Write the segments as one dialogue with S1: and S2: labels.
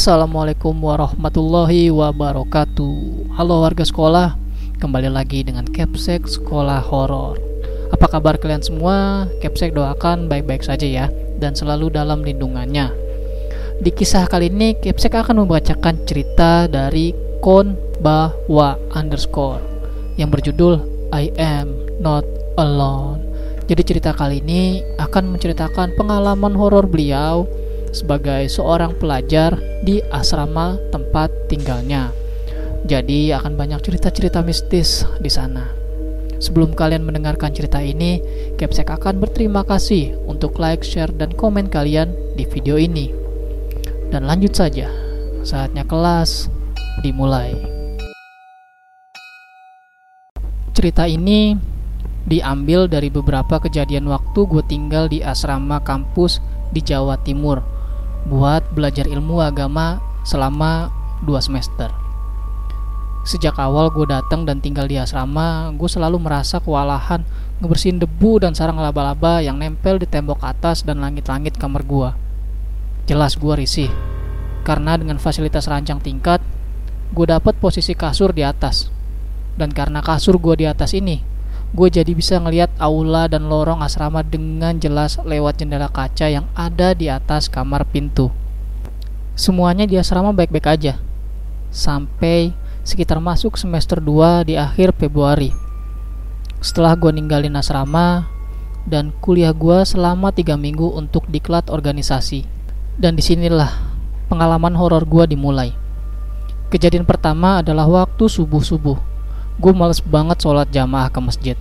S1: Assalamualaikum warahmatullahi wabarakatuh. Halo warga sekolah Kembali lagi dengan Capsek Sekolah Horor. Apa kabar kalian semua? Capsek doakan baik-baik saja ya Dan selalu dalam lindungannya. Di kisah kali ini Capsek akan membacakan cerita dari Kon Bahwa underscore Yang berjudul I am not alone. Jadi cerita kali ini akan menceritakan pengalaman horor beliau sebagai seorang pelajar di asrama tempat tinggalnya. Jadi akan banyak cerita-cerita mistis di sana. Sebelum kalian mendengarkan cerita ini, Capsek akan berterima kasih untuk like, share, dan komen kalian di video ini. Dan lanjut saja, saatnya kelas dimulai. Cerita ini diambil dari beberapa kejadian waktu gue tinggal di asrama kampus di Jawa Timur buat belajar ilmu agama selama 2 semester. Sejak awal gue datang dan tinggal di asrama, gue selalu merasa kewalahan ngebersihin debu dan sarang laba-laba yang nempel di tembok atas dan langit-langit kamar gue. Jelas gue risih, karena dengan fasilitas rancang tingkat, gue dapat posisi kasur di atas. Dan karena kasur gue di atas ini, gue jadi bisa ngeliat aula dan lorong asrama dengan jelas lewat jendela kaca yang ada di atas kamar pintu. Semuanya di asrama baik-baik aja. Sampai sekitar masuk semester 2 di akhir Februari. Setelah gue ninggalin asrama dan kuliah gue selama 3 minggu untuk diklat organisasi. Dan di sinilah pengalaman horor gue dimulai. Kejadian pertama adalah waktu subuh-subuh gue males banget sholat jamaah ke masjid.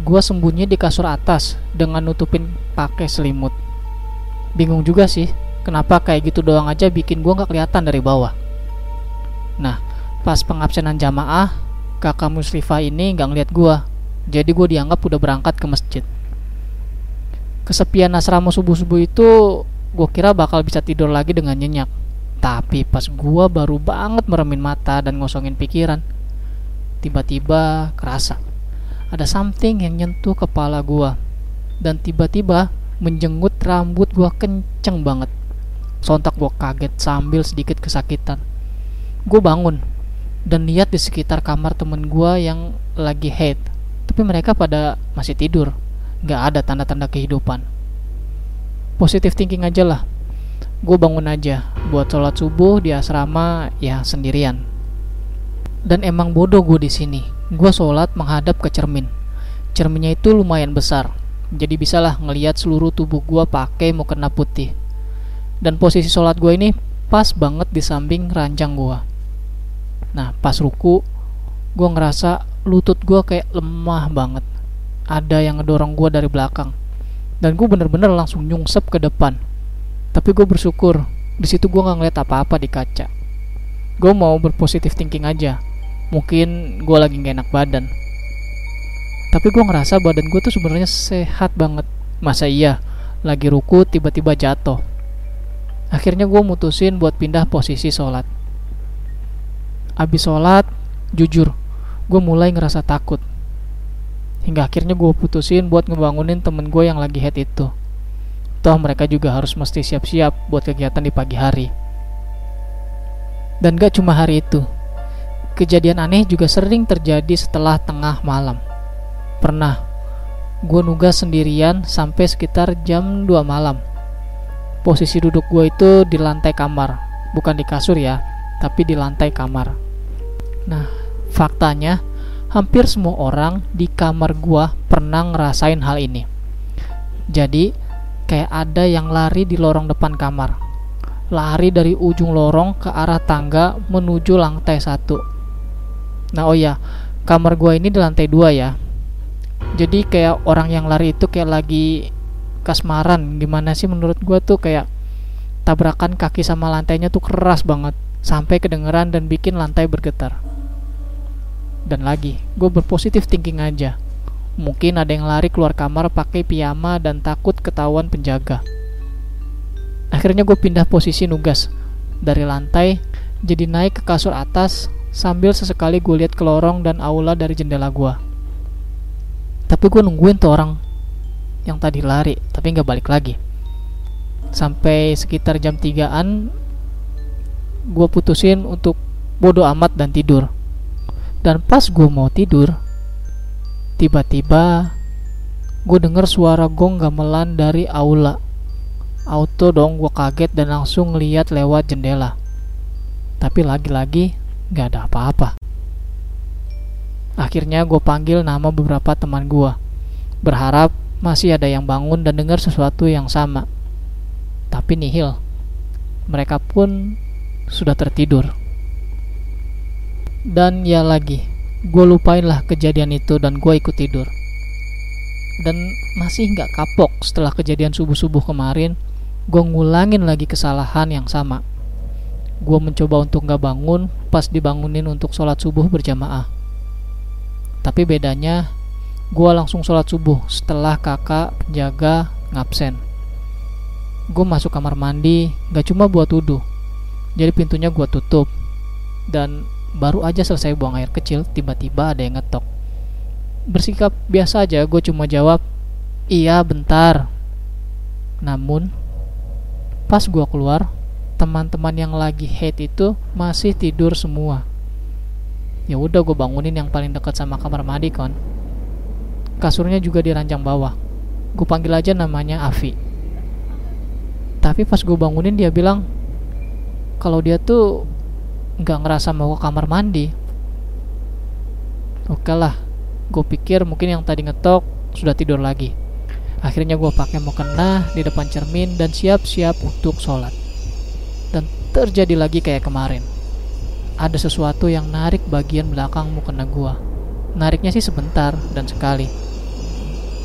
S1: Gue sembunyi di kasur atas dengan nutupin pakai selimut. Bingung juga sih, kenapa kayak gitu doang aja bikin gue gak kelihatan dari bawah. Nah, pas pengabsenan jamaah, kakak Muslifa ini gak ngeliat gue, jadi gue dianggap udah berangkat ke masjid. Kesepian asrama subuh-subuh itu gue kira bakal bisa tidur lagi dengan nyenyak. Tapi pas gue baru banget meremin mata dan ngosongin pikiran, tiba-tiba kerasa ada something yang nyentuh kepala gua dan tiba-tiba menjenggut rambut gua kenceng banget. Sontak gua kaget sambil sedikit kesakitan. Gua bangun dan lihat di sekitar kamar temen gua yang lagi head, tapi mereka pada masih tidur. Gak ada tanda-tanda kehidupan. Positif thinking aja lah. Gue bangun aja buat sholat subuh di asrama ya sendirian dan emang bodoh gue di sini. Gue sholat menghadap ke cermin. Cerminnya itu lumayan besar, jadi bisalah ngelihat seluruh tubuh gue pakai mukena putih. Dan posisi sholat gue ini pas banget di samping ranjang gue. Nah, pas ruku, gue ngerasa lutut gue kayak lemah banget. Ada yang ngedorong gue dari belakang. Dan gue bener-bener langsung nyungsep ke depan. Tapi gue bersyukur, di situ gue nggak ngeliat apa-apa di kaca. Gue mau berpositif thinking aja mungkin gue lagi gak enak badan. Tapi gue ngerasa badan gue tuh sebenarnya sehat banget. Masa iya lagi ruku tiba-tiba jatuh. Akhirnya gue mutusin buat pindah posisi sholat. Abis sholat jujur gue mulai ngerasa takut. Hingga akhirnya gue putusin buat ngebangunin temen gue yang lagi head itu. Toh mereka juga harus mesti siap-siap buat kegiatan di pagi hari. Dan gak cuma hari itu Kejadian aneh juga sering terjadi setelah tengah malam. Pernah, gue nugas sendirian sampai sekitar jam 2 malam. Posisi duduk gue itu di lantai kamar, bukan di kasur ya, tapi di lantai kamar. Nah, faktanya hampir semua orang di kamar gue pernah ngerasain hal ini. Jadi, kayak ada yang lari di lorong depan kamar. Lari dari ujung lorong ke arah tangga menuju lantai satu Nah oh ya, kamar gua ini di lantai dua ya. Jadi kayak orang yang lari itu kayak lagi kasmaran. Gimana sih menurut gua tuh kayak tabrakan kaki sama lantainya tuh keras banget sampai kedengeran dan bikin lantai bergetar. Dan lagi, gue berpositif thinking aja. Mungkin ada yang lari keluar kamar pakai piyama dan takut ketahuan penjaga. Akhirnya gue pindah posisi nugas dari lantai jadi naik ke kasur atas sambil sesekali gue lihat ke lorong dan aula dari jendela gue. Tapi gue nungguin tuh orang yang tadi lari, tapi nggak balik lagi. Sampai sekitar jam 3an gue putusin untuk bodoh amat dan tidur. Dan pas gue mau tidur, tiba-tiba gue denger suara gong gamelan dari aula. Auto dong gue kaget dan langsung ngeliat lewat jendela. Tapi lagi-lagi gak ada apa-apa. Akhirnya gue panggil nama beberapa teman gue. Berharap masih ada yang bangun dan dengar sesuatu yang sama. Tapi nihil. Mereka pun sudah tertidur. Dan ya lagi, gue lupain lah kejadian itu dan gue ikut tidur. Dan masih nggak kapok setelah kejadian subuh-subuh kemarin, gue ngulangin lagi kesalahan yang sama. Gue mencoba untuk nggak bangun pas dibangunin untuk sholat subuh berjamaah. Tapi bedanya, gue langsung sholat subuh setelah kakak jaga ngabsen. Gue masuk kamar mandi, gak cuma buat wudhu, jadi pintunya gue tutup. Dan baru aja selesai buang air kecil, tiba-tiba ada yang ngetok. Bersikap biasa aja, gue cuma jawab, iya bentar. Namun, pas gue keluar, teman-teman yang lagi hate itu masih tidur semua. Ya udah gue bangunin yang paling dekat sama kamar mandi kon. Kasurnya juga di ranjang bawah. Gue panggil aja namanya Avi. Tapi pas gue bangunin dia bilang kalau dia tuh nggak ngerasa mau ke kamar mandi oke lah gue pikir mungkin yang tadi ngetok sudah tidur lagi akhirnya gue pakai mukena di depan cermin dan siap-siap untuk sholat dan terjadi lagi kayak kemarin. Ada sesuatu yang narik bagian belakang mukena gue nariknya sih sebentar dan sekali.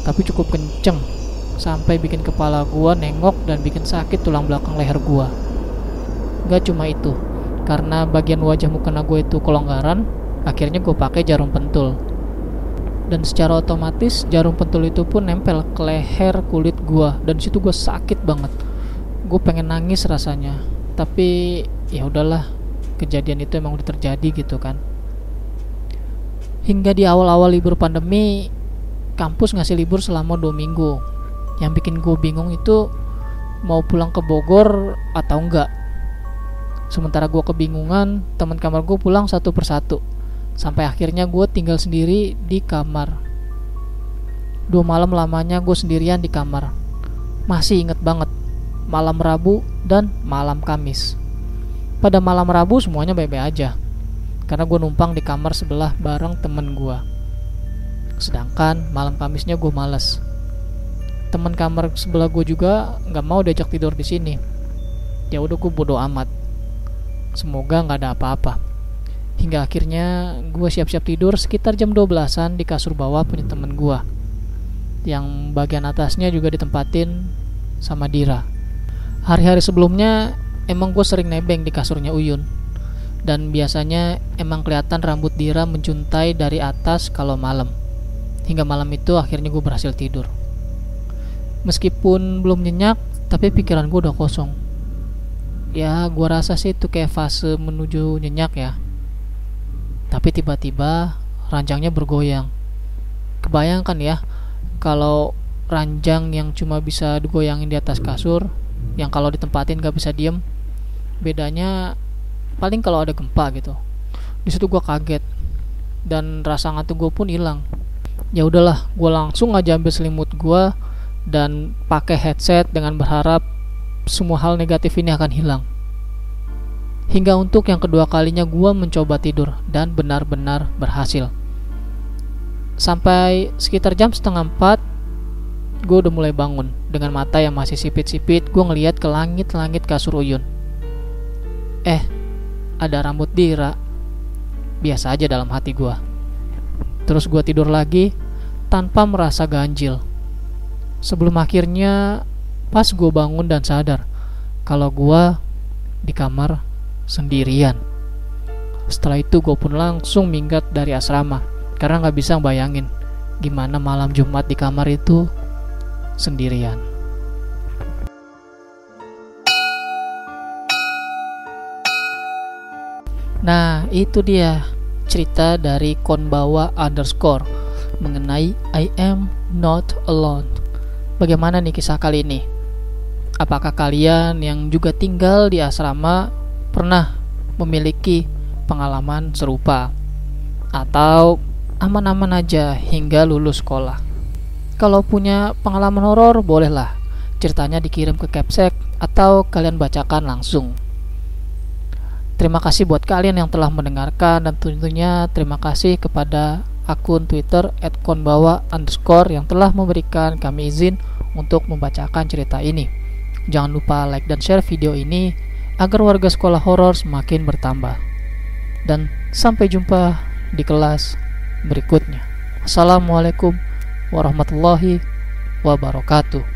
S1: Tapi cukup kenceng sampai bikin kepala gue nengok dan bikin sakit tulang belakang leher gue gak cuma itu karena bagian wajah mukena gue itu kelonggaran akhirnya gue pakai jarum pentul. Dan secara otomatis jarum pentul itu pun nempel ke leher kulit gue dan situ gue sakit banget. Gue pengen nangis rasanya tapi ya udahlah kejadian itu emang udah terjadi gitu kan hingga di awal-awal libur pandemi kampus ngasih libur selama dua minggu yang bikin gue bingung itu mau pulang ke Bogor atau enggak Sementara gue kebingungan, teman kamar gue pulang satu persatu. Sampai akhirnya gue tinggal sendiri di kamar. Dua malam lamanya gue sendirian di kamar. Masih inget banget, malam Rabu dan malam Kamis. Pada malam Rabu semuanya baik-baik aja. Karena gue numpang di kamar sebelah bareng temen gue. Sedangkan malam Kamisnya gue males. Temen kamar sebelah gue juga nggak mau diajak tidur di sini. Ya udah gue bodo amat Semoga nggak ada apa-apa. Hingga akhirnya gue siap-siap tidur sekitar jam 12-an di kasur bawah punya temen gue. Yang bagian atasnya juga ditempatin sama Dira. Hari-hari sebelumnya emang gue sering nebeng di kasurnya Uyun. Dan biasanya emang kelihatan rambut Dira menjuntai dari atas kalau malam. Hingga malam itu akhirnya gue berhasil tidur. Meskipun belum nyenyak, tapi pikiran gue udah kosong ya gua rasa sih itu kayak fase menuju nyenyak ya tapi tiba-tiba ranjangnya bergoyang kebayangkan ya kalau ranjang yang cuma bisa digoyangin di atas kasur yang kalau ditempatin gak bisa diem bedanya paling kalau ada gempa gitu di situ gua kaget dan rasa ngantuk gue pun hilang ya udahlah gue langsung aja ambil selimut gue dan pakai headset dengan berharap semua hal negatif ini akan hilang. Hingga untuk yang kedua kalinya gue mencoba tidur dan benar-benar berhasil. Sampai sekitar jam setengah empat, gue udah mulai bangun. Dengan mata yang masih sipit-sipit, gue ngeliat ke langit-langit kasur Uyun. Eh, ada rambut Dira. Biasa aja dalam hati gue. Terus gue tidur lagi tanpa merasa ganjil. Sebelum akhirnya Pas gue bangun dan sadar kalau gue di kamar sendirian. Setelah itu gue pun langsung minggat dari asrama karena nggak bisa bayangin gimana malam Jumat di kamar itu sendirian. Nah, itu dia cerita dari Konbawa underscore mengenai I am not alone. Bagaimana nih kisah kali ini? Apakah kalian yang juga tinggal di asrama pernah memiliki pengalaman serupa atau aman-aman aja hingga lulus sekolah. Kalau punya pengalaman horor, bolehlah ceritanya dikirim ke Capsek atau kalian bacakan langsung. Terima kasih buat kalian yang telah mendengarkan dan tentunya terima kasih kepada akun Twitter @konbawa underscore yang telah memberikan kami izin untuk membacakan cerita ini. Jangan lupa like dan share video ini agar warga sekolah horor semakin bertambah. Dan sampai jumpa di kelas berikutnya. Assalamualaikum warahmatullahi wabarakatuh.